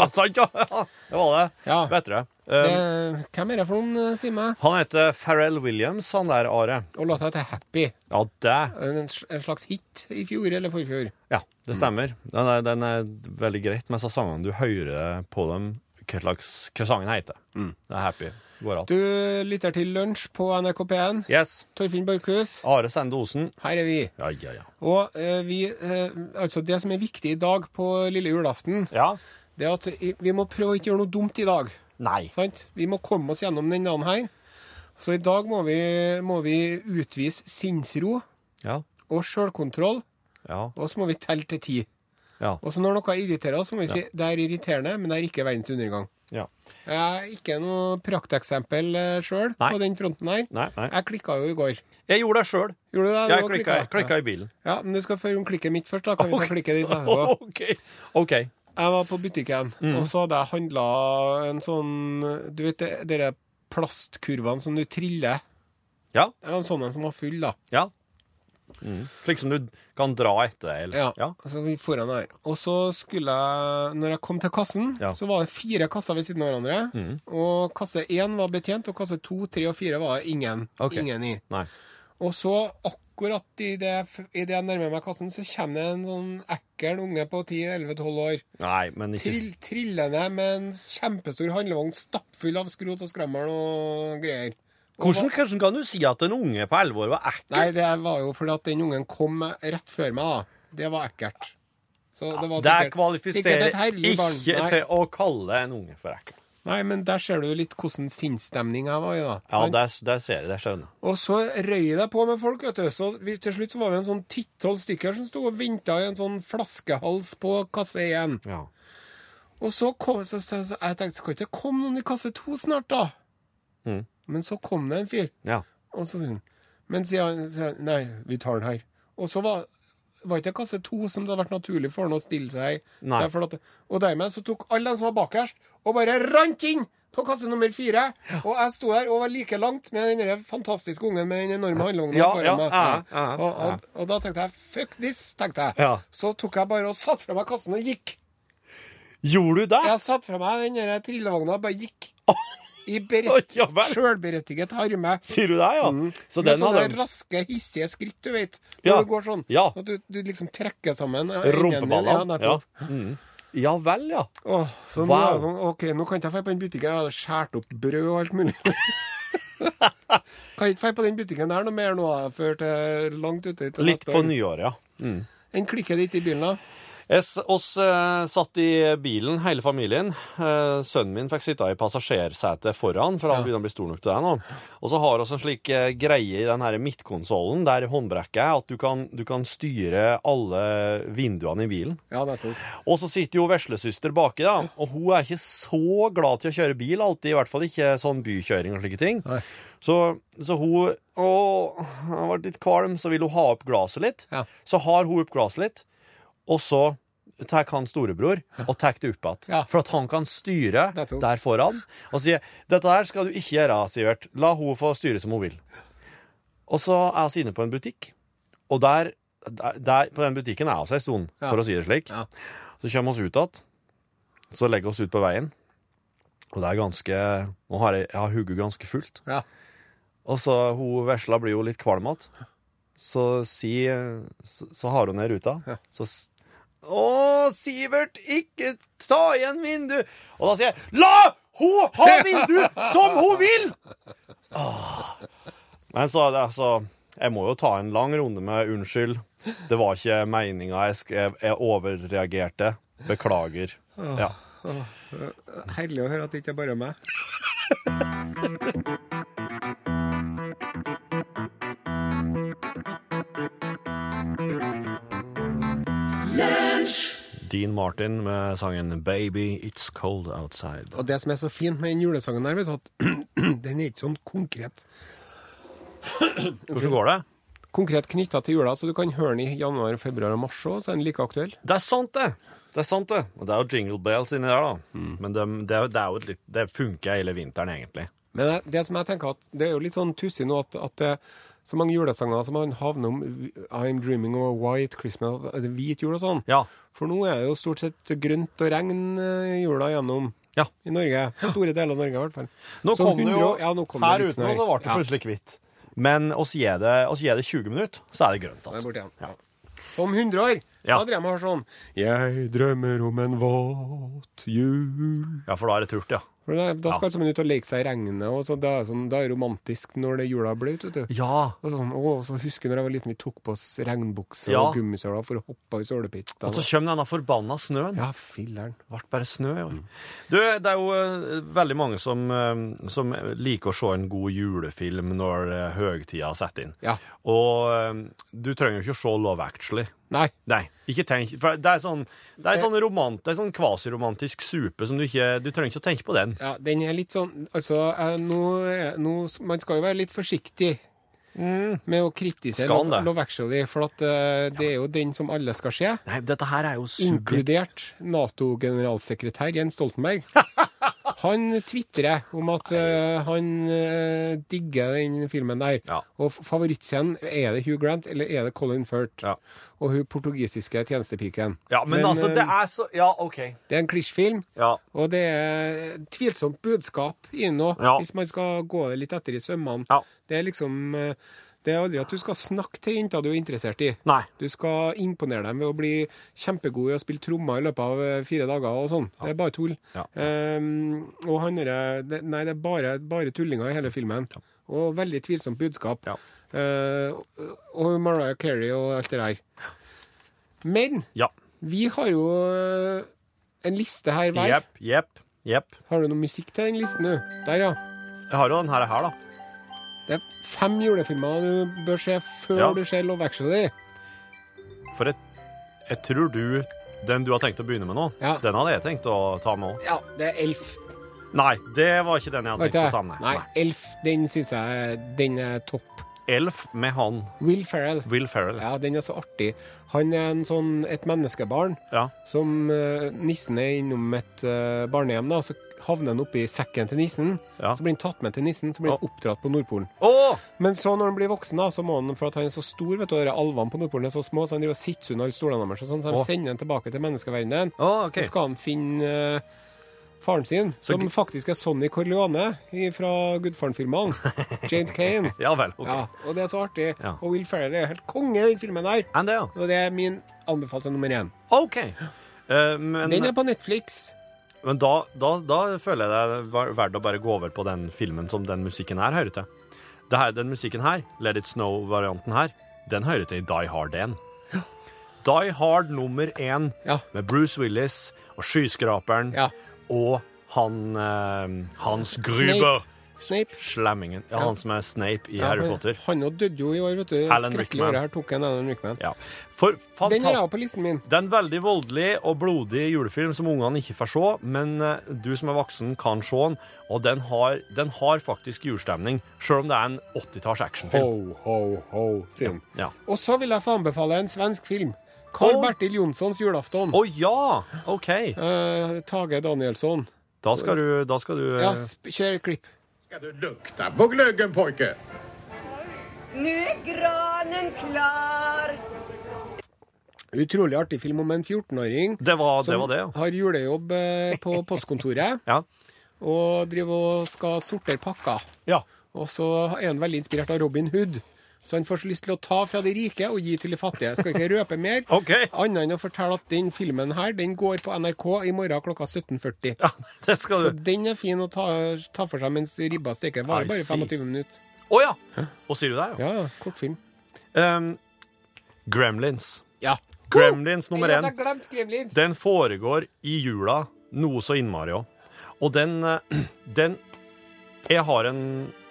Ja, sant, ja. Det var det. Ja. Vet du det. Det, Um, hvem er det for noen, si meg? han heter Pharrell Williams, han der, Are. Og låta heter Happy. Ja, det En, en slags hit i fjor eller forfjor. Ja, det stemmer. Den er, den er veldig greit med disse sangene. Du hører på dem hva slags hva sangen heter. Det er happy. Går alt. Du lytter til Lunsj på NRK P1. Yes. Torfinn Borchhus, Are Sende Osen. her er vi. Ja, ja, ja. Og eh, vi eh, Altså, det som er viktig i dag på lille julaften, Ja? Det er at vi må prøve å ikke gjøre noe dumt i dag. Nei. Sant? Vi må komme oss gjennom denne dagen her. Så i dag må vi, må vi utvise sinnsro Ja. og sjølkontroll, Ja. og så må vi telle til ti. Ja. Og så når noe irriterer oss, så må vi si det er irriterende, men det er ikke verdens undergang. ja. Jeg er ikke noe prakteksempel sjøl på den fronten her. Nei, nei. Jeg klikka jo i går. Jeg gjorde det sjøl. Gjorde du det? Jeg klikka, klikka i bilen. Ja. men du skal få høre om klikket mitt først, da. Kan vi ta klikket ditt etterpå? OK. OK. Jeg var på butikken, Mm. og så hadde jeg handla en sånn Du vet de plastkurvene som du triller? Ja. Det var en sånn en som var full, da. Ja. Mm. Slik som du kan dra etter deg, Ja. Ja. Altså foran her. Og så skulle jeg Når jeg kom til kassen, Ja. Mm. så var det fire kasser ved siden av hverandre. Og kasse én var betjent, og kasse to, tre og fire var ingen, okay. ingen i. Nei. Og så, akkurat i det, i det jeg nærmer meg kassen, så kommer det en sånn ekkel unge på 10-11-12 år. Nei, men ikke Trill, trillende med en kjempestor handlevogn stappfull av skrot og skrammel og greier. Hvordan, hvordan kan du si at en unge på 11 år var ekkel? Nei, det var jo fordi at den ungen kom rett før meg, da. Det var ekkelt. Så det var Det kvalifiserer sikkert et ikke barn. til å kalle en unge for ekkel. Nei, men der ser du litt hvordan sinnsstemninga var i, da. Ja, der, der ser jeg det. skjønner. Og så røy det på med folk, vet du. Så vi, til slutt så var vi en sånn ti-tolv stykker som sto og venta i en sånn flaskehals på kasse én. Ja. Og så kom så, så, så, Jeg tenkte, skal ikke komme noen i kasse to snart, da? Mm. Men så kom det en fyr. ja. Og så sier han Men sier han, Nei, vi tar den her. Og så var var ikke kasse to som det hadde vært naturlig for han å stille seg i. Og dermed så tok alle de som var bakerst, og bare rant inn på kasse nummer fire. Og jeg sto der og var like langt med den fantastiske ungen med den enorme handlevogna Ja, foran ja, meg. ja, ja, og, og, og da tenkte jeg fuck this, tenkte jeg. Ja. Så tok jeg bare og satte fra meg kassen og gikk. Gjorde du det? Jeg satte fra meg den trillevogna og bare gikk. I sjølberettiget harme. Sier du det, ja? Så Med sånne hadde raske, hissige skritt, du vet. Når Ja. du går sånn. Ja. At du, du liksom trekker sammen. Rumpeballene. Ja, nettopp. Mm. Ja vel, ja. Åh, så nå er det sånn, OK, nå kan ikke jeg dra på den butikken. Jeg hadde skåret opp brød og alt mulig. kan ikke dra på den butikken der noe mer nå, før til langt ute. til Litt neste på år. nyåret, ja. Mm. Den klikker ditt i bilen, da? Es, oss eh, satt i bilen, hele familien. Eh, sønnen min fikk sitte i passasjersetet foran, for han Ja. begynner å bli stor nok til det nå. Og så har vi en slik eh, greie i den her midtkonsollen, der håndbrekket er, at du kan, du kan styre alle vinduene i bilen. Ja, nettopp. Og så sitter jo veslesøster baki, da, og hun er ikke så glad til å kjøre bil alltid, i hvert fall ikke sånn bykjøring og slike ting. Nei. Så, så hun Å, han ble litt kvalm, så vil hun ha opp glasset litt. Ja. Så har hun opp glasset litt, og så tar han storebror og tar det opp igjen. Ja. For at han kan styre der foran. Og sier 'Dette her skal du ikke gjøre, Sivert. La hun få styre som hun vil'. Og så er vi inne på en butikk, og der, der, På den butikken er vi en stund, for å si det slik. Ja. Så kommer vi ut igjen. Så legger vi oss ut på veien. Og det er ganske Nå har jeg, jeg har hugget ganske fullt. Ja. Og så hun vesla blir jo litt kvalm igjen. Så si så, så har hun ned ruta. Så Å, Sivert, ikke ta igjen vindu! Og da sier jeg La hun ha vindu som hun vil! Åh. Men så altså Jeg må jo ta en lang runde med unnskyld. Det var ikke meninga. Jeg, jeg, jeg overreagerte. Beklager. Ja. Herlig å høre at det ikke er bare meg. Dean Martin med sangen 'Baby It's Cold Outside'. Og det som er så fint med den julesangen der, vet du, at den er ikke sånn konkret Hvordan går det? konkret knytta til jula, så du kan høre den i januar, februar og mars òg, så er den like aktuell. Det er sant, det. Det er sant, det. Og det er jo jingle bells inni der, da. Men det, det, er det er jo litt Det funker hele vinteren, egentlig. Men det, det som jeg tenker at det er jo litt sånn tussig nå at, at det, så mange julesanger som han havner om I'm dreaming of a white Christmas, hvit jul og sånn. Ja. For nå er det jo stort sett grønt og regn eh, jula gjennom Ja. i Norge. Store deler av Norge, i hvert fall. Nå Så kom det jo ja, nå kom Her ute nå så ble det plutselig hvitt. Men oss gir det, oss gir det 20 minutter, så er det grønt er igjen. Ja. Som 100 år, Ja. da drømmer jeg sånn Jeg drømmer om en våt jul Ja, for da er det turt, ja. For da, da skal Ja. man ut og leke seg i regnet, og så, da, er sånn, da er det romantisk når det jula er blaut. Ja. Og sånn, å, så husker jeg når jeg var liten, vi tok på oss regnbukser Ja. og gummisøler for å hoppe i sålepyttene. Og så kommer denne forbanna snøen. Ja, filleren. Ble bare snø i år. Du, det er jo eh, veldig mange som, eh, som liker å se en god julefilm når uh, høgtida setter inn. Ja. Og eh, du trenger jo ikke å se Love Actually. Nei. Nei, ikke tenk For det er sånn, det er sånn, romant, det er sånn kvasiromantisk supe som du ikke Du trenger ikke å tenke på den. Ja, den er litt sånn Altså, eh, nå, er- nå Man skal jo være litt forsiktig med å kritisere Love? Love Actually, for at uh, det er jo den som alle skal se. Nei, dette her er jo super Inkludert Nato-generalsekretær Jens Stoltenberg. Han tvitrer om at uh, han uh, digger den filmen der. Ja. Og favorittscenen, er det Hugh Grant eller er det Colin Firth? Ja. Og hun portugisiske tjenestepiken. Ja, men, altså, eh, det er så Ja, OK. det er en klisjfilm. Ja. Og det er tvilsomt budskap i den òg, Ja. hvis man skal gå det litt etter i sømmene. Det er liksom eh, Det er aldri at du skal snakke til jenta du er interessert i. Nei. Du skal imponere dem ved å bli kjempegod i å spille trommer i løpet av eh, fire dager og sånn. Det er bare tull. Ja. Um, og han derre Nei, det er bare, bare tullinger i hele filmen. Og veldig tvilsomt budskap. Ja. Eh, og Mariah Carey og alt det der. Men Ja. vi har jo eh, en liste her hver. Jepp, jepp, jepp. Har du noe musikk til den listen, du? Der, ja. Jeg har jo den her da. Det er fem julefilmer du bør se før Ja. du ser Love Actually. For jeg, jeg tror du Den du har tenkt å begynne med nå, Ja. den hadde jeg tenkt å ta med òg. Ja, det er Elf. Nei, det var ikke den jeg hadde tenkt å ta med. Nei, Elf, den syns jeg den er topp. Elf med han Will Ferrell. Will Ferrell. Ja, den er så artig. Han er en sånn, et menneskebarn Ja. som uh, nissen er innom et uh, barnehjem. da, Så havner han oppi sekken til nissen. Ja. Så blir han tatt med til nissen, så blir han oppdratt på Nordpolen. Å! Men så når han blir voksen, da, så må han, for at han er så stor, vet du, alvene på Nordpolen er så små, så han driver og sitter under alle stolene deres, sånn, så de Å. sender han tilbake til menneskeverdenen. Å, okay. Så skal han finne uh, faren sin, som så... faktisk er Sonny Corleone fra Gudfaren-filmene. James Kane. Ja vel. okay. Ja, og det er så artig. Ja. Og Will Ferrell er helt konge i den filmen der. Det, ja. Og det er min anbefalte nummer én. Okay. Uh, men Den er på Netflix. Men da, da, da føler jeg det er verdt å bare gå over på den filmen som den musikken her hører til. Det her, den musikken her, Let It Snow-varianten her, den hører til i Die Hard 1. Die Hard nummer én Ja. med Bruce Willis og skyskraperen Ja. og han eh, Hans Gruber. Snape. Slemmingen. Ja, han som er Snape i Ja, Harry Potter. Han òg døde jo i år, vet du. Skrekkelig året her tok en Alan Rickman. Ja. For Den er på listen min. Det er en veldig voldelig og blodig julefilm som ungene ikke får se, men eh, du som er voksen, kan se den. Og den har, den har faktisk julestemning, sjøl om det er en 80-talls actionfilm. Ho, ho, ho, sier han. Ja. Og så vil jeg få anbefale en svensk film. Carl oh. Bertil Jonssons julafton. Å ja! OK. Eh, Tage Danielsson. Da skal du, da skal du eh, Ja, kjør et klipp. Ska du lukte på gløggen, pojke? Nå er granen klar. Utrolig artig film om en 14-åring det, var, det som var det, ja. har julejobb eh, på postkontoret Ja. og driver og skal sortere pakker. ja. Og så er han veldig inspirert av Robin Hood. Så han får så lyst til å ta fra de rike og gi til de fattige. Jeg skal ikke røpe mer. OK. Annet enn å fortelle at den filmen her, den går på NRK i morgen klokka 17.40. Ja, det skal du. Så den er fin å ta, ta for seg mens ribba steker. Varer bare 25 minutter. Å ja! Og sier du det, ja? Ja. Kortfilm. Um, Gremlins. Ja. Gremlins nummer én. Gremlins. Den foregår i jula, noe så innmari òg. Og den, eh, den Jeg har en,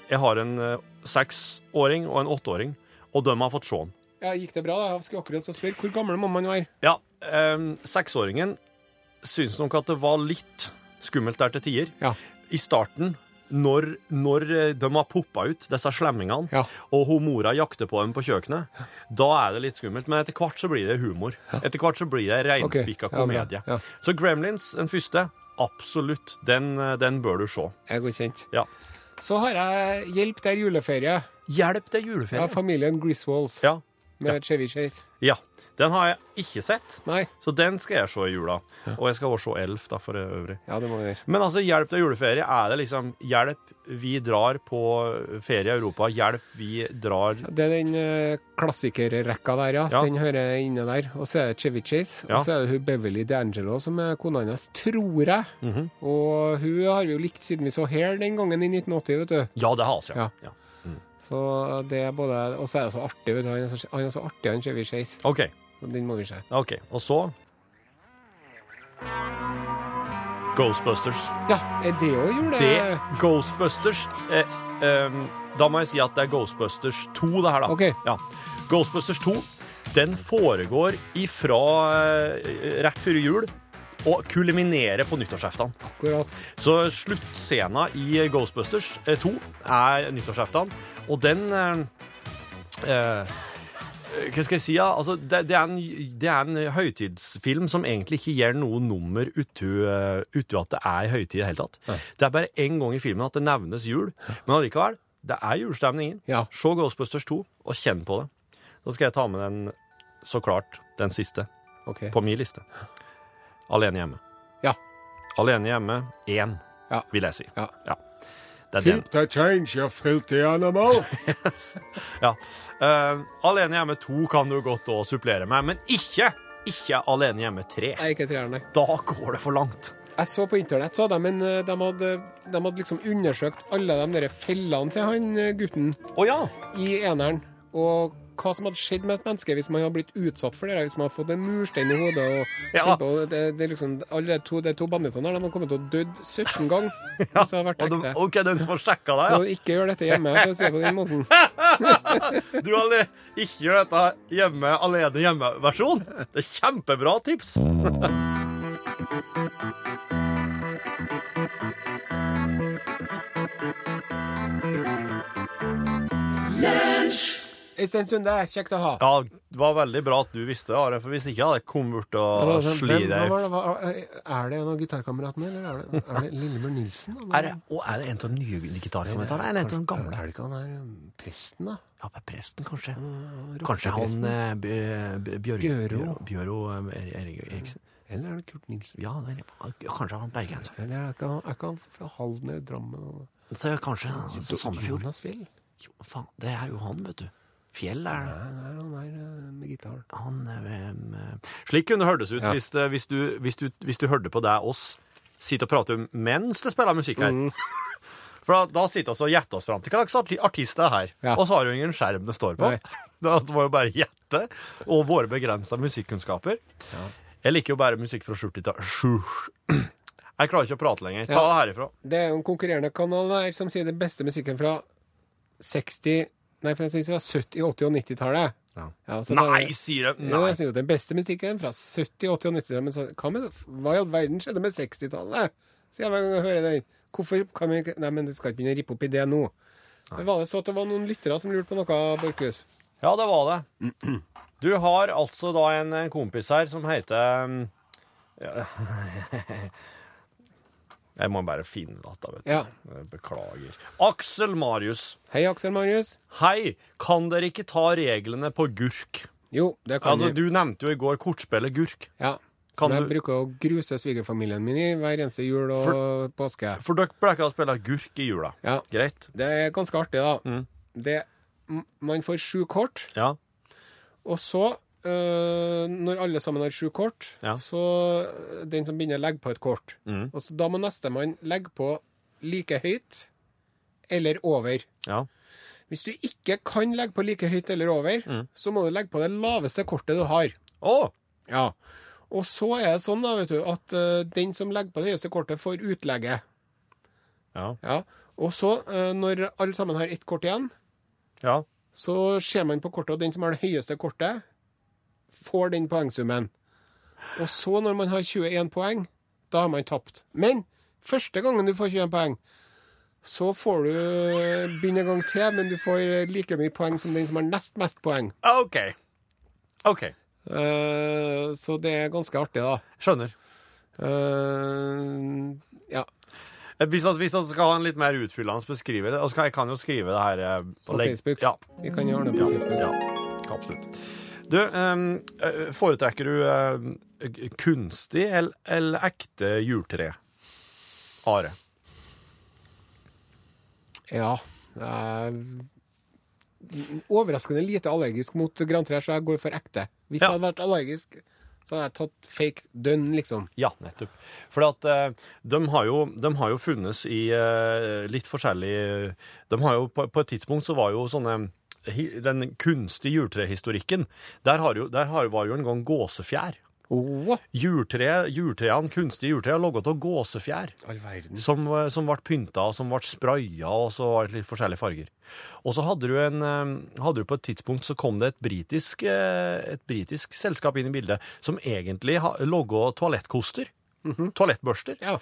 jeg har en eh, seksåring og en åtteåring, og de har fått se den. Ja, Gikk det bra? da? Jeg skulle akkurat spørre. Hvor gammel må man være? Ja, eh, seksåringen syns nok at det var litt skummelt der til tider. Ja. I starten, når, når eh, de har poppa ut, disse slemmingene, Ja. og hun mora jakter på dem på kjøkkenet, da er det litt skummelt. Men etter hvert så blir det humor. Etter hvert så blir det reinspikka okay. ja, komedie. Ja. Så Gremlins, den første, absolutt. Den, eh, den bør du se. Jeg er godkjent. Ja. Så har jeg Hjelp, det er juleferie. Hjelp Ja, juleferie. familien Griswolds Ja. med Chevy Chase. ja. Den har jeg ikke sett, Nei. så den skal jeg se i jula. Og jeg skal også se Elf, da, for øvrig. Ja, det må jeg. gjøre. Men altså, hjelp til juleferie, er det liksom hjelp, vi drar på ferie i Europa, hjelp, vi drar Det er den uh, klassikerrekka der, ja. Ja. Den hører jeg inne der. Og så er det Chevy Chase. Ja. Og så er det hun Beverly D'Angelo som er kona hennes, tror jeg. Mhm. Og hun har vi jo likt siden vi så Hair den gangen i 1980, vet du. Ja, det har vi, ja. Ja. ja. Så det er både Og så er det så artig, vet du. Han er så, han er så artig, han Chevy Chase. OK. Den må vi se. ok. Og så Ghostbusters. Ja, er det òg jule... Det Ghostbusters eh, eh, Da må jeg si at det er Ghostbusters 2, det her, da. Okay. Ja. Ghostbusters 2 den foregår ifra eh, rett før jul og kulminerer på nyttårsaften. Akkurat. Så sluttscena i Ghostbusters eh, 2 er nyttårsaften, og den eh, eh, Hva skal jeg si? Ja? Altså, det, det, er en, det er en høytidsfilm som egentlig ikke gjør noe nummer utu, eh, utu at det er høytid i det hele tatt. Det er bare én gang i filmen at det nevnes jul, men allikevel, det er julestemningen. Ja. Se Ghostbusters 2 og kjenn på det. Så skal jeg ta med den, så klart, den siste okay. på min liste. Alene hjemme. Ja. Alene hjemme én, Ja. vil jeg si. Ja. Det er den. Keep the change, you filthy animal. Ja. Uh, alene hjemme to kan du godt òg supplere med, men ikke, ikke Alene hjemme tre. Nei, ikke treeren, nei. Da går det for langt. Jeg så på internett, så de, men eh, de hadde, de hadde liksom undersøkt alle de der fellene til han eh, gutten oh, ja! i eneren. Og hva som hadde skjedd med et menneske hvis man hadde blitt utsatt for det. der, Hvis man hadde fått en murstein i hodet. og Ja. på, det, det er liksom, alle de to, de to bandittene der de har kommet til å dødd 17 ganger. Hvis det hadde vært de, ekte. OK, den får sjekka Så ikke gjør dette hjemme, for å si det på den måten. Du ale ikke gjør dette hjemme alene hjemme-versjon. Det er kjempebra tips. Øystein er kjekt å ha. Ja, det var veldig bra at du visste det, Are, for hvis ikke hadde jeg kommet bort og ja, er sånn, sli deg det, er det en av gitarkameratene, eller er det, er det Lillemor Nilsen? Er det, og er det en av de nye gitarkommentarene, eller en av de gamle? Er det ikke han her um, presten, da? Ja, på presten, kanskje. Kanskje han Bjørro Bjørro B- Bjør, Bjøro. Bjøro eh, Er- Erik Eriksen. Eller er det Kurt Nilsen? Ja, det er, kanskje han bergenser. Eller er ikke han, er ikke han fra Halden eller Drammen? Kanskje Sandefjord. Jonas Fjell? Jo, faen, det er jo han, vet du. Fjell er det. Nei, nei, han er eh, med gitar. Han er med... Slik kunne det hørtes ut Ja. hvis, hvis, du, hvis, du, hvis du hørte på deg oss sitte og prate mens det spiller musikk her. Mm. For da, da sitter vi og gjetter oss fram til hva slags arti- artist det er her. Ja. Og så har du ingen skjerm det står på. Nei. Da må jo bare gjette. Og våre begrensa musikkunnskaper. Jeg liker jo bare musikk fra skjort til ta... skjort. Jeg klarer ikke å prate lenger. Ta Ja. det herifra. Det er jo en konkurrerende kanal der som sier den beste musikken fra 60 Nei, for jeg synes det var 70-, 80- og 90-tallet. Ja. så det er- Nei, sier de. Ja, jeg sier jo den beste musikken fra 70-, 80- og 90-tallet. Men så, hva, med, hva i all verden skjedde med 60-tallet? Sier jeg hver gang jeg hører den. Hvorfor kan vi ikke Nei, men du skal ikke begynne å rippe opp i det nå. Nei. var det så at det var noen lyttere som lurte på noe, Borchhus. Ja, det var det. Du har altså da en, en kompis her som heter um, ja. Jeg må bare finne dette, vet du. Ja. Beklager. Aksel Marius. Hei, Aksel Marius. Hei, kan dere ikke ta reglene på gurk? Jo, det kan Altså, vi. Du nevnte jo i går kortspillet gurk. Ja. Kan Som jeg du- bruker å gruse svigerfamilien min i hver eneste jul og påske. For dere pleier å spille gurk i jula. Ja. Greit? Det er ganske artig, da. Mm. Det, man får sju kort, Ja. og så, øh, når alle sammen har sju kort, Ja. så øh, den som begynner, legger på et kort. Mm. Og så Da må nestemann legge på like høyt eller over. ja. Hvis du ikke kan legge på like høyt eller over, Mm. så må du legge på det laveste kortet du har. Oh. Ja. Og så er det sånn da, vet du, at uh, den som legger på det høyeste kortet, får utlegget. Ja. Ja. Og så, uh, når alle sammen har ett kort igjen, ja. så ser man på kortet, og den som har det høyeste kortet, får den poengsummen. Og så, når man har 21 poeng, da har man tapt. Men første gangen du får 21 poeng, så får du begynne en gang til, men du får like mye poeng som den som har nest mest poeng. OK. OK. Eh, så det er ganske artig, da. Skjønner. Eh, ja. Hvis vi hvis vi skal ha en litt mer utfyllende beskrivelse og skal, Jeg kan jo skrive det her eh, På legg- Facebook. Ja, Vi kan gjøre det på Facebook. ja, absolutt. Du, ehm, eh, foretrekker du eh, kunstig eller, eller ekte juletre? Are. Ja. Er overraskende lite allergisk mot grantrær, så jeg går for ekte. Hvis Ja. jeg hadde vært allergisk, så hadde jeg tatt fake dønn, liksom. Ja, nettopp. For at eh, de, har jo, de har jo funnes i eh, litt forskjellig De har jo på, på et tidspunkt så var jo sånne Den kunstige juletrehistorikken, der, har jo, der har, var jo en gang gåsefjær. Oh. Juletre, juletreene, kunstige juletre, er laget av gåsefjær. Som, eh, som ble pynta, og som ble spraya, og så var det litt forskjellige farger. Og så hadde du, en, eh, hadde du på et tidspunkt så kom det et britisk, eh, et britisk selskap inn i bildet, som egentlig ha- laga -hmm. Toalettbørster. Ja.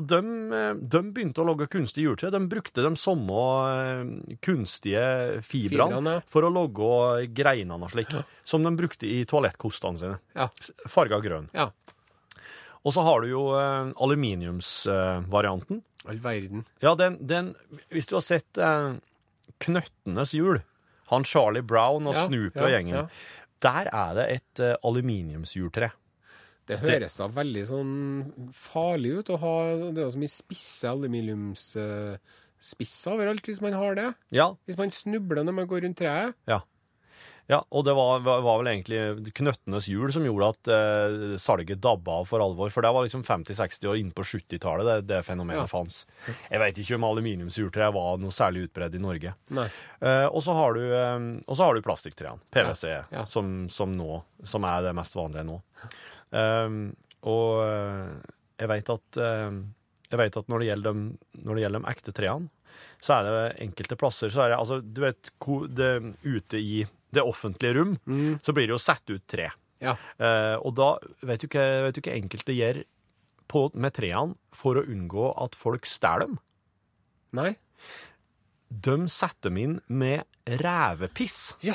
De, eh, de begynte å lage kunstig juletre. De brukte de samme eh, kunstige fibrene Fibrene, ja. for å lage greinene og slik, som de brukte i toalettkostene sine. Ja. Farga grønn. ja. Og så har du jo eh, aluminiumsvarianten. All verden. Ja, den, den Hvis du har sett eh, Knøttenes jul, han Charlie Brown og Ja, Snoopy ja, og gjengen, ja. der er det et eh, aluminiumsjuletre. Det høres da veldig sånn farlig ut å ha Det er så mye spisse aluminiumsspisser overalt hvis man har det. Ja, Hvis man snubler når man går rundt treet. ja. Ja, og det var, var, vel egentlig Knøttenes jul som gjorde at eh, salget dabba av for alvor. For det var liksom 50-60 år inn på 70-tallet det, det fenomenet Ja. fanns. Jeg veit ikke om aluminiumsjuletre var noe særlig utbredt i Norge. Eh, og så har du, eh, og så har du plastikktrærne, PVC, ja. Som, som, som er det mest vanlige nå. Eh, og eh, jeg veit at, eh, at når, det gjelder de, når det gjelder de ekte trærne, så er det enkelte plasser så er det, altså, Du vet, det, ute i det offentlige rom, så blir det jo satt ut tre. Ja. Eh, og da vet du ikke, vet du ikke enkelte gjør på, med trærne for å unngå at folk stjeler dem. Nei? De setter dem inn med revepiss. Ja,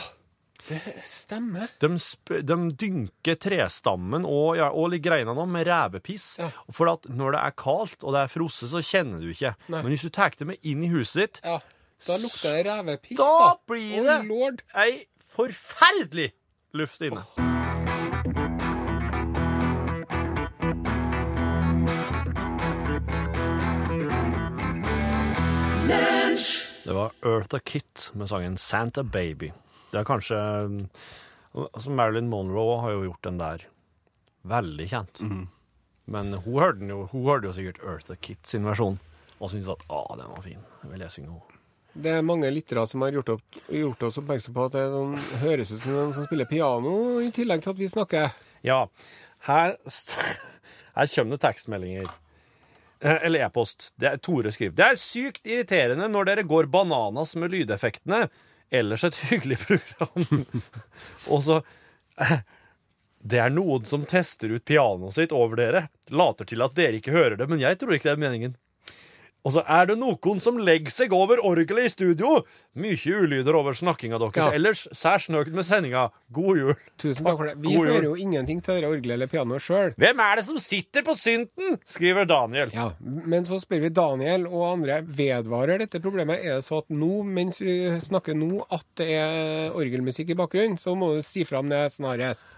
det stemmer. De, sp de dynker trestammen og, ja, og greinene nå med revepiss. Ja. For at når det er kaldt og det er frosset, så kjenner du ikke. Nei. Men hvis du tar det med inn i huset ditt, Ja. Da lukter det revepiss, da da. blir det lord. ei forferdelig luft inne. Det var Eartha Kitt med sangen Santa Baby. Det er kanskje altså Marilyn Monroe har jo gjort den der veldig kjent. Men hun hørte, jo, hun hørte jo sikkert Eartha Kitt sin versjon og syntes at å, den var fin. Jeg vil jeg synge henne. Det er mange lyttere som har gjort, opp, gjort oss oppmerksom på at det noen, høres ut som noen som spiller piano, i tillegg til at vi snakker. Ja, her, her kommer det tekstmeldinger. Eh, Eller e-post. Det er Tore skriver. Det er sykt irriterende når dere går bananas med lydeffektene. Ellers et hyggelig program. Og så eh, Det er noen som tester ut pianoet sitt over dere. Later til at dere ikke hører det, men jeg tror ikke det er meningen. Og så er det noen som legger seg over orgelet i studio. Mye ulyder over snakkinga deres. Ja. Ellers særs nøyd med sendinga. God jul. Tusen takk for det. Vi God jul. jo ingenting til det orgelet eller pianoet sjøl. Hvem er det som sitter på synten? skriver Daniel. Ja, men så spør vi Daniel og andre vedvarer dette problemet. Er det så at nå, mens vi snakker nå, at det er orgelmusikk i bakgrunnen, så må du si fram det snarest.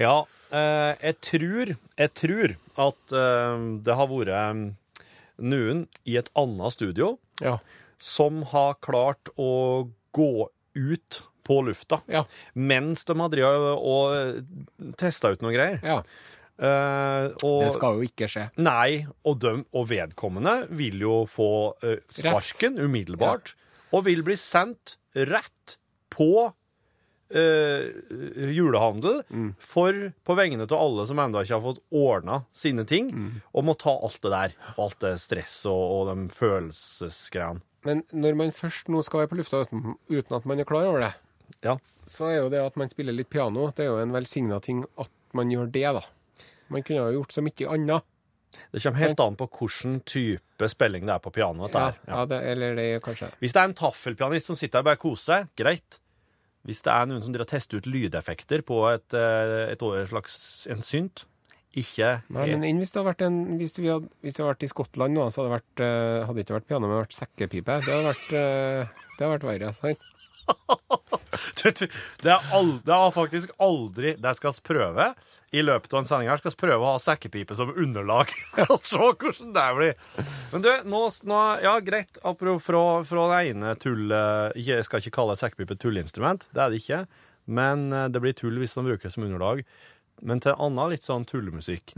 Ja, eh, jeg tror Jeg tror at eh, det har vært eh, noen i et annet studio Ja. som har klart å gå ut på lufta Ja. mens de har drevet og testa ut noen greier. ja. Uh, og, Det skal jo ikke skje. Nei, og, de, og vedkommende vil jo få uh, sparken umiddelbart, og vil bli sendt rett på eh, julehandel for på vegne av alle som ennå ikke har fått ordna sine ting, og må ta alt det der. Og alt det stresset og, og de følelsesgreiene. Men når man først nå skal være på lufta uten, uten at man er klar over det, Ja. så er jo det at man spiller litt piano, det er jo en velsigna ting at man gjør det, da. Man kunne ha gjort så mye annet. Det kommer helt an på hvilken type spilling det er på pianoet. Ja, ja. det, eller det kanskje. Hvis det er en taffelpianist som sitter der og bare koser seg, greit. Hvis det er noen som tester ut lydeffekter på et, eh, et, slags en synt, ikke Nei, men enn hvis det hadde vært en Hvis vi hadde, hvis vi hadde vært i Skottland nå, så hadde det vært eh, Hadde ikke vært piano, men vært sekkepipe. Det hadde vært, eh, det hadde vært verre. Sant? det, er det har faktisk aldri Det skal vi prøve i løpet av en sending her. Skal vi prøve å ha sekkepipe som underlag. Og se hvordan det blir. Men du, nå, nå Ja, greit. Apropos fra, fra det ene tullet Jeg skal ikke kalle sekkepipe tulleinstrument, tullinstrument. Det er det ikke. Men eh, det blir tull hvis man bruker det som underlag. Men til en annen litt sånn tullemusikk.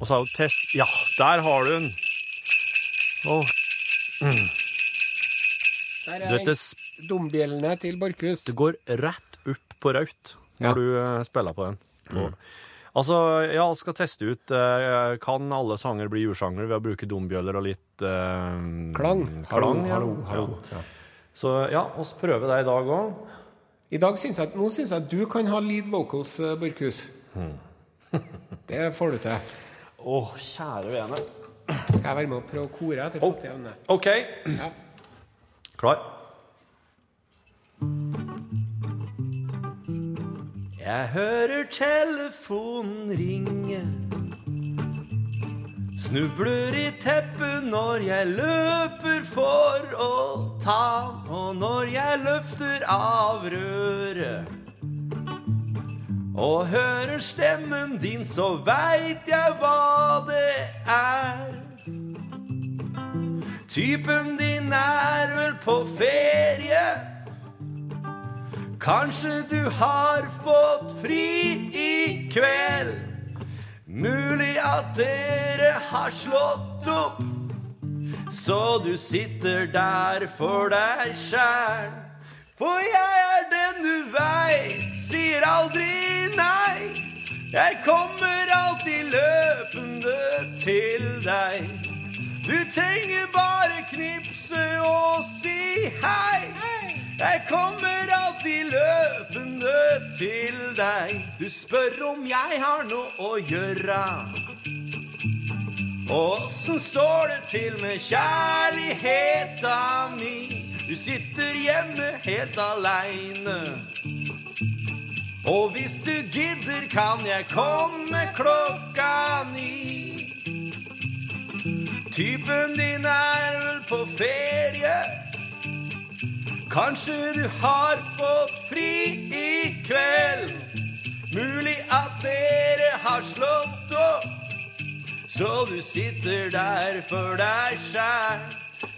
Og så har jo test... Ja, der har du den! Åh, Der er Dombjellene til Borchhus. det går rett opp på raut når Ja. du eh, spiller på den. Og, altså, ja, skal teste ut eh, Kan alle sanger bli jordsangere ved å bruke dombjøller og litt eh, Klang. Klang, ja. hallo, hallo. Ja. Så ja, oss prøver det i dag òg. I dag syns jeg, nå syns jeg at du kan ha lead vocals, eh, Borchhus. Det får du til. Å, kjære vene. Skal jeg være med og prøve å kore etter fattige evne? OK. Ja. Klar. Jeg hører telefonen ringe. Snubler i teppet når jeg løper for å ta og når jeg løfter av røret. Og hører stemmen din, så veit jeg hva det er. Typen din er vel på ferie. Kanskje du har fått fri i kveld. Mulig at dere har slått opp, så du sitter der for deg sjæl. For jeg er den du veit, sier aldri nei. Jeg kommer alltid løpende til deg. Du trenger bare knipse og si hei. Jeg kommer alltid løpende til deg. Du spør om jeg har noe å gjøre. Åssen står det til med kjærligheta mi? Du sitter hjemme helt aleine. Og hvis du gidder, kan jeg komme klokka ni. Typen din er vel på ferie. Kanskje du har fått fri i kveld. Mulig at dere har slått opp, så du sitter der for deg sjæl.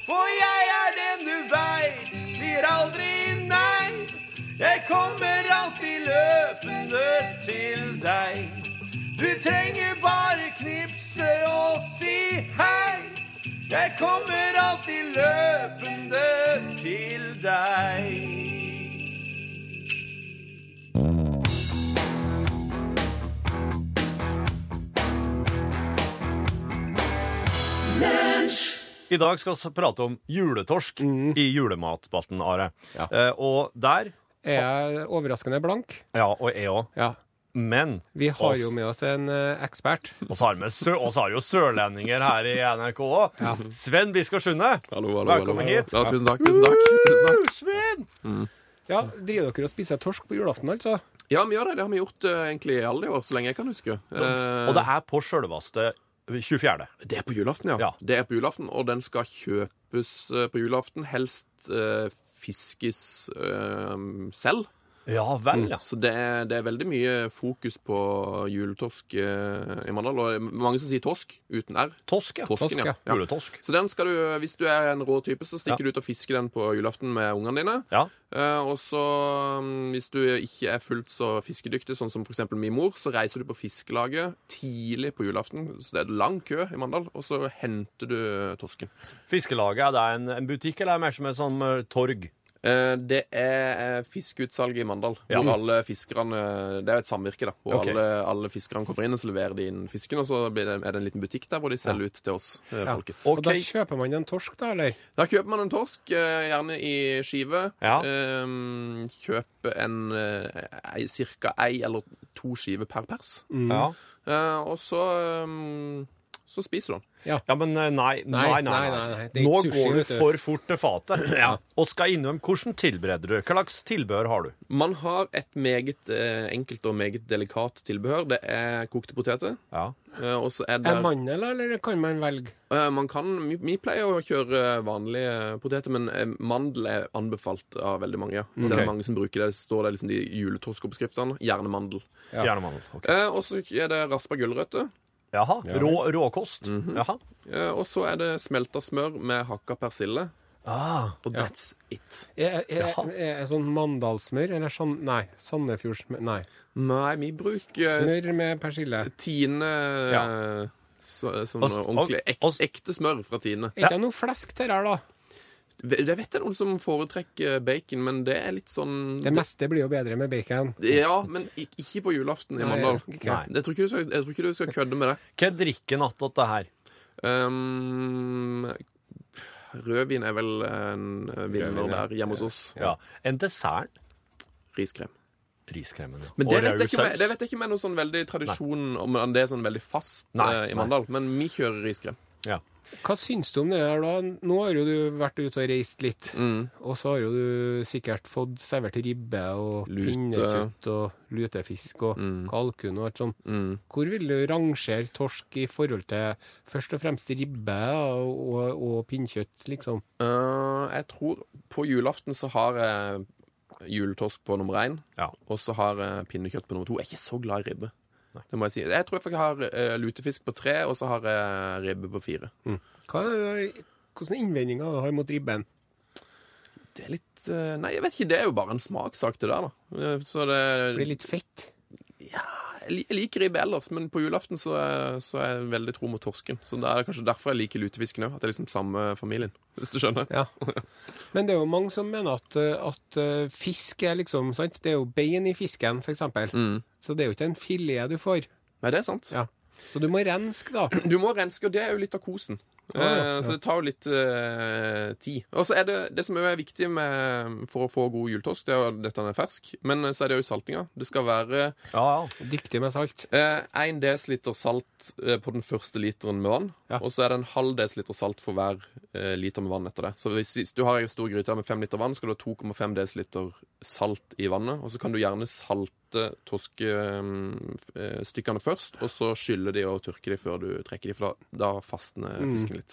For jeg er den du veit, sier aldri nei. Jeg kommer alltid løpende til deg. Du trenger bare knipse og si hei. Jeg kommer alltid løpende til deg. I dag skal vi prate om juletorsk i julematspalten, Are. Ja. Eh, og der Er jeg overraskende blank? Ja, og jeg òg. Ja. Men Vi har oss- jo med oss en uh, ekspert. oss har, vi har jo sørlendinger her i NRK òg. Sven Biskår Sunde. Velkommen hallo. hit. Ja, tusen takk. tusen takk, tusen takk. Sven! Ja, Driver dere og spiser torsk på julaften, altså? Ja, vi gjør det. Det har vi gjort uh, egentlig i alle år, så lenge jeg kan huske. Eh, Og det er på sjølveste 24. det er på julaften, ja. Ja. Det er på julaften, og den skal kjøpes på julaften. Helst fiskes selv. Ja vel, ja. Så det er, det er veldig mye fokus på juletorsk eh, i Mandal. Og mange som sier torsk uten r. Tosk, ja. Tosken, Torsk, ja. ja. Juletorsk. Så den skal du, hvis du er en rå type, så stikker Ja. du ut og fisker den på julaften med ungene dine. Ja. Eh, og så, mm, hvis du ikke er fullt så fiskedyktig, sånn som f.eks. min mor, så reiser du på fiskelaget tidlig på julaften. Så det er lang kø i Mandal, og så henter du torsken. Fiskelaget, er det en, en butikk, eller er det mer som et sånn eh, torg? Eh, det er eh, fiskeutsalg i Mandal, Ja. hvor alle fiskerne Det er jo et samvirke, da. Hvor okay. alle, alle fiskerne kommer inn, og så leverer de inn fisken, og så det, er det en liten butikk der hvor de selger ut til oss Ja. folket. Og- Og da kjøper man en torsk, da, eller? Da kjøper man en torsk, eh, gjerne i skive. Ja. Eh, kjøper en ca. ei- eller to skiver per pers. Ja. Eh, og så, eh, så spiser du den. Ja. Ja, men eh, nei, nei, nei. Nei, nei, nei, Nå sushi, går du for fort til fatet. Ja. Og skal innom hvordan tilbereder du? Hva slags tilbehør har du? Man har et meget eh, enkelt og meget delikat tilbehør. Det er kokte poteter. Ja. Eh, og så er det Er mandel, eller kan man velge? Eh, Man kan, vi, vi pleier å kjøre vanlige poteter, men mandel er anbefalt av veldig mange. ja. Så det Ok. er mange som bruker det. Det står det liksom de juletorskoppskriftene. Gjerne mandel. Gjerne mandel. Ok. Eh, og så er det raspa gulrøtter. Jaha. Rå, råkost. Mhm. Jaha. Eh, og så er det smelta smør med hakka persille. Ah. Og that's it. Er, er, er, er sånn Mandalsmør, eller sånn Nei. Sandefjordsmør. Nei. Nei, vi bruker Smør med persille. Tine Ja. så, Sånn ordentlig ek, ekte smør fra Tine. Er ikke det noe flesk til her, da? Det vet jeg noen som foretrekker bacon, men det er litt sånn Det meste blir jo bedre med bacon. Ja, men ikke på julaften i Mandal. Jeg tror ikke du skal, jeg tror ikke du skal kødde med det. Hva drikker attåt det her? Um, rødvin er vel en vinner Rødvin, ja. der hjemme hos oss. Ja. En dessert? Riskrem. Riskremen, ja. Men det vet, jeg ikke med, det vet jeg ikke med noe sånn veldig tradisjon om det er sånn veldig fast Nei, eh, i nei. Mandal. Men vi kjører riskrem. Ja. Hva syns du om det der, da? Nå har jo du vært ute og reist litt. Mm. Og så har jo du sikkert fått servert ribbe og Lute. pinnekjøtt og lutefisk og Mm. kalkun og alt sånt. Mm. Hvor vil du rangere torsk i forhold til først og fremst ribbe og, og, og pinnkjøtt, liksom? Uh, jeg tror på julaften så har jeg juletorsk på nummer én, Ja. og så har jeg pinnekjøtt på nummer to. Jeg er ikke så glad i ribbe. Det må jeg si. Jeg tror jeg har uh, lutefisk på tre, og så har jeg ribbe på fire. Hva er, hvilke innvendinger du har mot ribben? Det er litt uh, Nei, jeg vet ikke. Det er jo bare en smakssak, det der, da. Eh, Så det Blir litt fett? Li- jeg liker ribbe ellers, men på julaften så er, så er jeg veldig tro mot torsken. Så det er kanskje derfor jeg liker lutefisken òg. At det er liksom samme familien, hvis du skjønner. Ja. Men det er jo mange som mener at, at eh, fisk er liksom sant? Det er jo bein i fisken, f.eks. Mm. Så det er jo ikke en filet du får. Nei, det er sant. Ja. Så du må renske, da. Du må renske, og det er jo litt av kosen. Ja, Eh, Så det tar jo litt uh, tid. Og så er det det som er viktig med, for å få god juletorsk, det er jo at dette er fersk. Men så er det jo saltinga. Det skal være Ja, ja. Dyktig med salt. én desiliter salt uh, på den første literen med vann. Ja. Og så er det en halv desiliter salt for hver uh, liter med vann etter det. Så hvis, hvis du har en stor gryte med fem liter vann, skal du ha 2,5 desiliter salt i vannet. Og så kan du gjerne salte torskestykkene først, og så skyller de og tørker de før du trekker de, for da, da fastner fisken litt.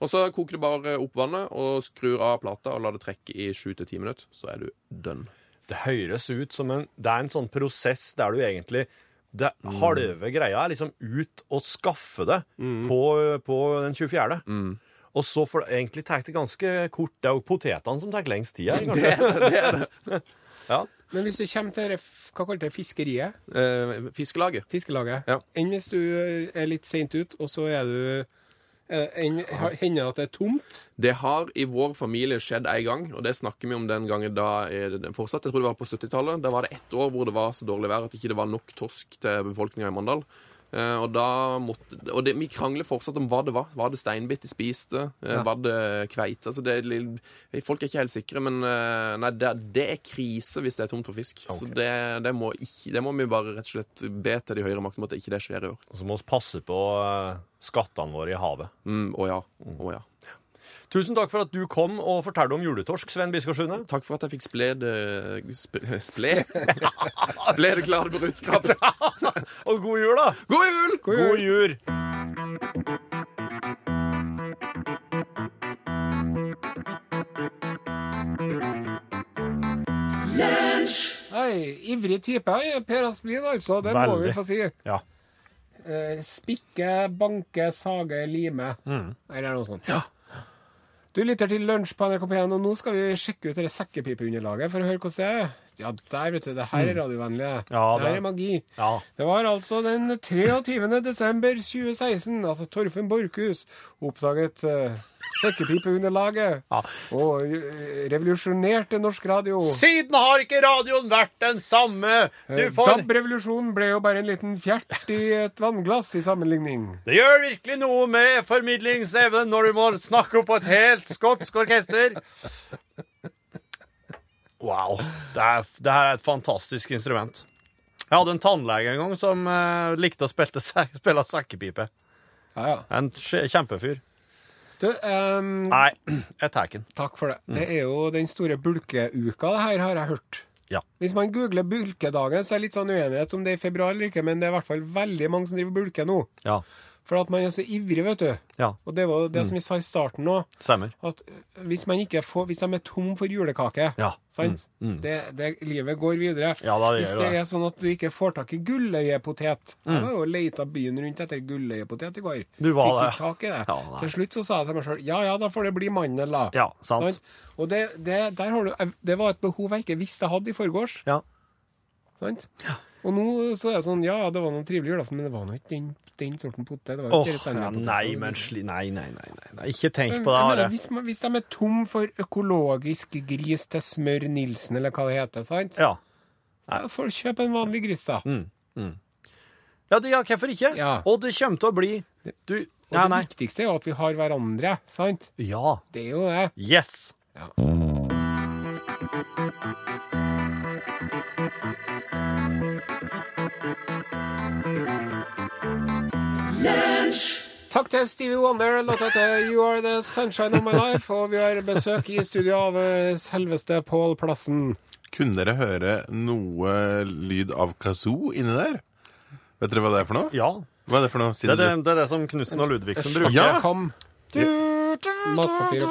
Og så koker du bare opp vannet og skrur av plata og lar det trekke i 7-10 minutter, så er du done. Det høres ut som en Det er en sånn prosess der du egentlig det Halve greia er liksom ut og skaffe det på, på den 24. Og så får det egentlig tatt det ganske kort. Det er jo potetene som tar lengst tid her, Det, Det er det. Ja. Men hvis du kommer til det, hva det, fiskeriet, Eh, fiskelaget. fiskelaget, Ja. enn hvis du er litt seint ut, og så er du eh, Hender det at det er tomt? Det har i vår familie skjedd en gang, og det snakker vi om den gangen da det fortsatt. Jeg tror det var på 70-tallet. Da var det ett år hvor det var så dårlig vær at ikke det var nok torsk til befolkninga i Mandal. Eh, og da måtte Og det, vi krangler fortsatt om hva det var. Var det steinbitt de spiste? Eh, Ja. Var det kveite? Altså det, folk er ikke helt sikre, men eh, nei, det, det er krise hvis det er tomt for fisk. Så det, det, må ikke, det må vi bare rett og slett be til de høyere maktene om at ikke det skjer i år. Og så må vi passe på skattene våre i havet. Mm, å ja. Å ja. Tusen takk for at du kom og fortalte om juletorsk, Sven Biskårsune. Takk for at jeg fikk spled... Spled? sp Sple? Sple det klare budskap. Og god jul, da! God jul! God jul! Nei, ivrig type, Per Asplin, altså. Det må vi få si. Ja. Eh, spikke, banke, sage, lime. Mm. Eller noe sånt. Du lytter til Lunsj på NRK P1, og nå skal vi sjekke ut det sekkepipeunderlaget for å høre hvordan det er. Ja, der, vet du. Det her er radiovennlig. Mm. Ja, det her er magi. Ja. Det var altså den 23. desember 2016 at Torfinn Borchhus oppdaget uh, sekkepipeunderlaget Ja. og uh, revolusjonerte norsk radio. Siden har ikke radioen vært den samme! Du Eh, får DAB-revolusjonen ble jo bare en liten fjert i et vannglass i sammenligning. Det gjør virkelig noe med formidlingsevnen når du må snakke opp på et helt skotsk orkester. Wow. Det, er, det her er et fantastisk instrument. Jeg hadde en tannlege en gang som eh, likte å spille, spille sekkepipe. Ja, ja. En kje- kjempefyr. Du, ehm, Nei, jeg tar den. takk for det. Det er jo den store bulkeuka, det her har jeg hørt. Ja. Hvis man googler bulkedagen, så er det litt sånn uenighet om det er i februar eller ikke, men det er i hvert fall veldig mange som driver bulke nå. Ja. For at man er så ivrig, vet du. Ja. Og det var det som vi sa i starten nå, Stemmer. at hvis man ikke får Hvis de er tom for julekake, Ja. sant? Det, det, livet går videre. Ja, da gjør hvis det det det. er sånn at du ikke får tak i gulløyepotet Jeg var jo leita byen rundt etter gulløyepotet i går. Du var Fikk det. ikke tak i det. Ja, til slutt så sa jeg til meg sjøl ja ja, da får det bli mandel, da. Ja, sant. Og det, det, der har du, det var et behov jeg ikke visste jeg hadde i forgårs. Ja. Sant? Og nå så er det sånn, ja, ja, det var noen trivelige julaften, men det var nå ikke den, den sorten potet. Det var jo ikke oh, ja, nei, men sli... Nei, nei, nei. nei. Ikke tenk på det, Are. hvis, hvis de er tom for økologisk gris til smør Nilsen, eller hva det heter, sant? Ja. Så får du kjøpe en vanlig gris, da. Ja, det, ja, hvorfor ikke? Ja. Og det kommer til å bli Du Og nei, det nei. viktigste er jo at vi har hverandre, sant? Ja. Det er jo det. Yes. Takk til Stevie Wonder. Låta heter You Are The Sunshine of My Life. Og vi har besøk i studio av eh, selveste Pål Plassen. Kunne dere høre noe lyd av kazoo inni der? Vet dere hva det er for noe? Ja. Hva er det for noe? Si Det er det, det, det, er det som Knutsen og Ludvigsen bruker. Ja. Kom. Du, du, du, du,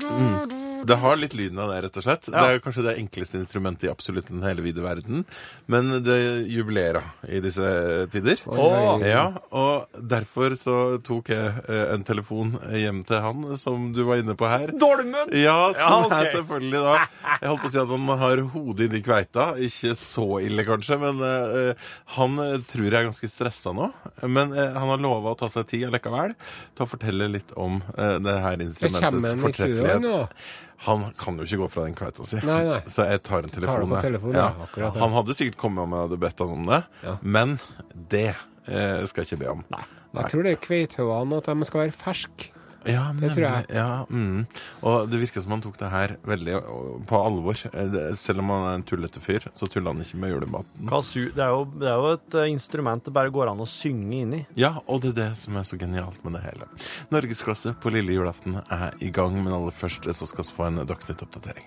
kam. Det har litt lyden av det, rett og slett. Ja. Det er kanskje det enkleste instrumentet i absolutt den hele vide verden. Men det jubilerer i disse tider. Oh. Ja, og derfor så tok jeg eh, en telefon hjem til han, som du var inne på her. Dolmen! Ja, som Ja, okay. er selvfølgelig da Jeg holdt på å si at han har hodet inni kveita. Ikke så ille, kanskje, men uh, han eh, tror jeg er ganske stressa nå. Men uh, han har lova å ta seg tid allikevel til å fortelle litt om uh, det her instrumentets fortreffelighet. Han kan jo ikke gå fra den kveita si. Nei, nei. Så jeg tar en telefon. Tar jeg. telefon, ja, akkurat, ja. Han hadde sikkert kommet om jeg hadde bedt han om det, Ja. men det eh, skal jeg ikke be om. Nei. Jeg tror det er kveitauene at de skal være ferske. Ja, Det tror jeg. Ja, mm. Og det virker som han tok det her veldig på alvor. Eh, Selv om han er en tullete fyr, så tuller han ikke med julematen. Kasu, det er, jo, det er jo et eh, instrument det bare går an å synge inn i. Ja, og det er det som er så genialt med det hele. Norgesklasse på lille julaften er i gang, men aller først så skal vi få en Dagsnytt-oppdatering.